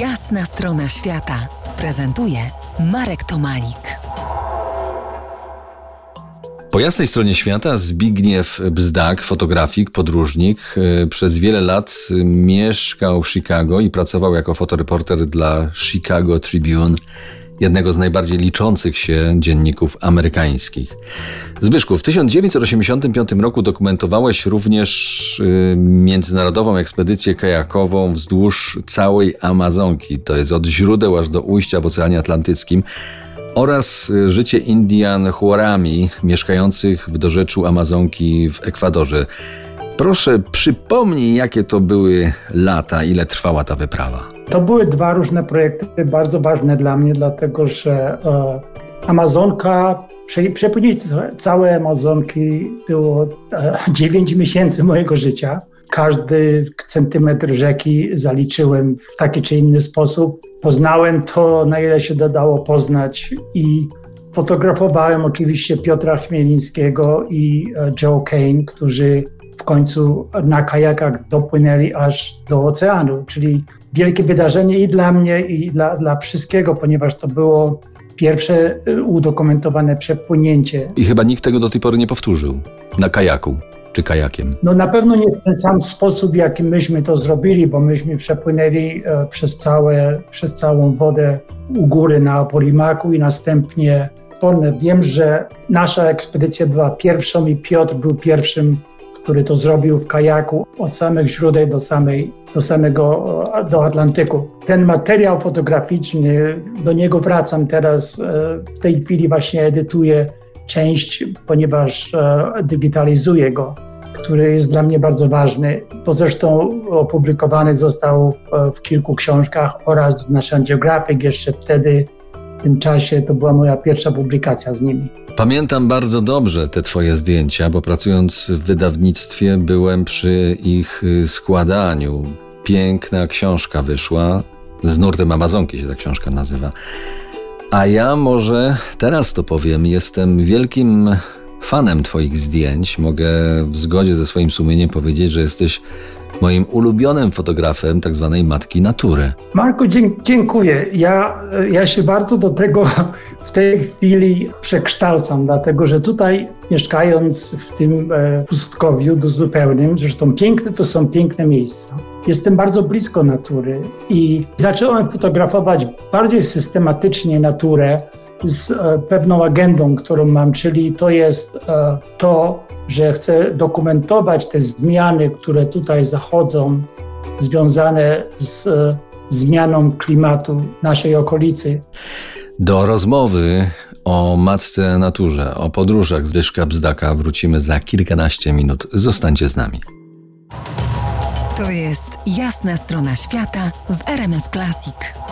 Jasna strona świata prezentuje Marek Tomalik. Po jasnej stronie świata Zbigniew Bzdak, fotografik, podróżnik, y, przez wiele lat mieszkał w Chicago i pracował jako fotoreporter dla Chicago Tribune jednego z najbardziej liczących się dzienników amerykańskich. Zbyszku, w 1985 roku dokumentowałeś również y, międzynarodową ekspedycję kajakową wzdłuż całej Amazonki, to jest od źródeł aż do ujścia w Oceanie Atlantyckim, oraz y, życie Indian Huarami mieszkających w dorzeczu Amazonki w Ekwadorze. Proszę, przypomnij, jakie to były lata, ile trwała ta wyprawa. To były dwa różne projekty, bardzo ważne dla mnie, dlatego że e, Amazonka, przepłynięcie całej Amazonki było e, 9 miesięcy mojego życia. Każdy centymetr rzeki zaliczyłem w taki czy inny sposób. Poznałem to, na ile się dodało poznać i fotografowałem oczywiście Piotra Chmielińskiego i e, Joe Kane, którzy końcu na kajakach dopłynęli aż do oceanu, czyli wielkie wydarzenie i dla mnie, i dla, dla wszystkiego, ponieważ to było pierwsze y, udokumentowane przepłynięcie. I chyba nikt tego do tej pory nie powtórzył na kajaku czy kajakiem. No na pewno nie w ten sam sposób, jaki myśmy to zrobili, bo myśmy przepłynęli e, przez, całe, przez całą wodę u góry na Aporimaku i następnie Wiem, że nasza ekspedycja była pierwszą i Piotr był pierwszym który to zrobił w kajaku od samych źródeł do, samej, do samego do Atlantyku. Ten materiał fotograficzny, do niego wracam teraz, e, w tej chwili właśnie edytuję część, ponieważ e, digitalizuję go, który jest dla mnie bardzo ważny. To zresztą opublikowany został w kilku książkach oraz w National Geographic jeszcze wtedy w tym czasie to była moja pierwsza publikacja z nimi. Pamiętam bardzo dobrze te Twoje zdjęcia, bo pracując w wydawnictwie byłem przy ich y, składaniu. Piękna książka wyszła. Z nurtem Amazonki się ta książka nazywa. A ja może teraz to powiem, jestem wielkim fanem Twoich zdjęć. Mogę w zgodzie ze swoim sumieniem powiedzieć, że jesteś moim ulubionym fotografem tak zwanej matki natury. Marku, dziękuję. Ja, ja się bardzo do tego w tej chwili przekształcam, dlatego że tutaj mieszkając w tym e, pustkowiu zupełnym, zresztą piękne to są piękne miejsca, jestem bardzo blisko natury i zacząłem fotografować bardziej systematycznie naturę z e, pewną agendą, którą mam, czyli to jest e, to, że chcę dokumentować te zmiany, które tutaj zachodzą, związane z e, zmianą klimatu naszej okolicy. Do rozmowy o matce naturze, o podróżach Zbyszka Bzdaka wrócimy za kilkanaście minut. Zostańcie z nami. To jest jasna strona świata w RMS Classic.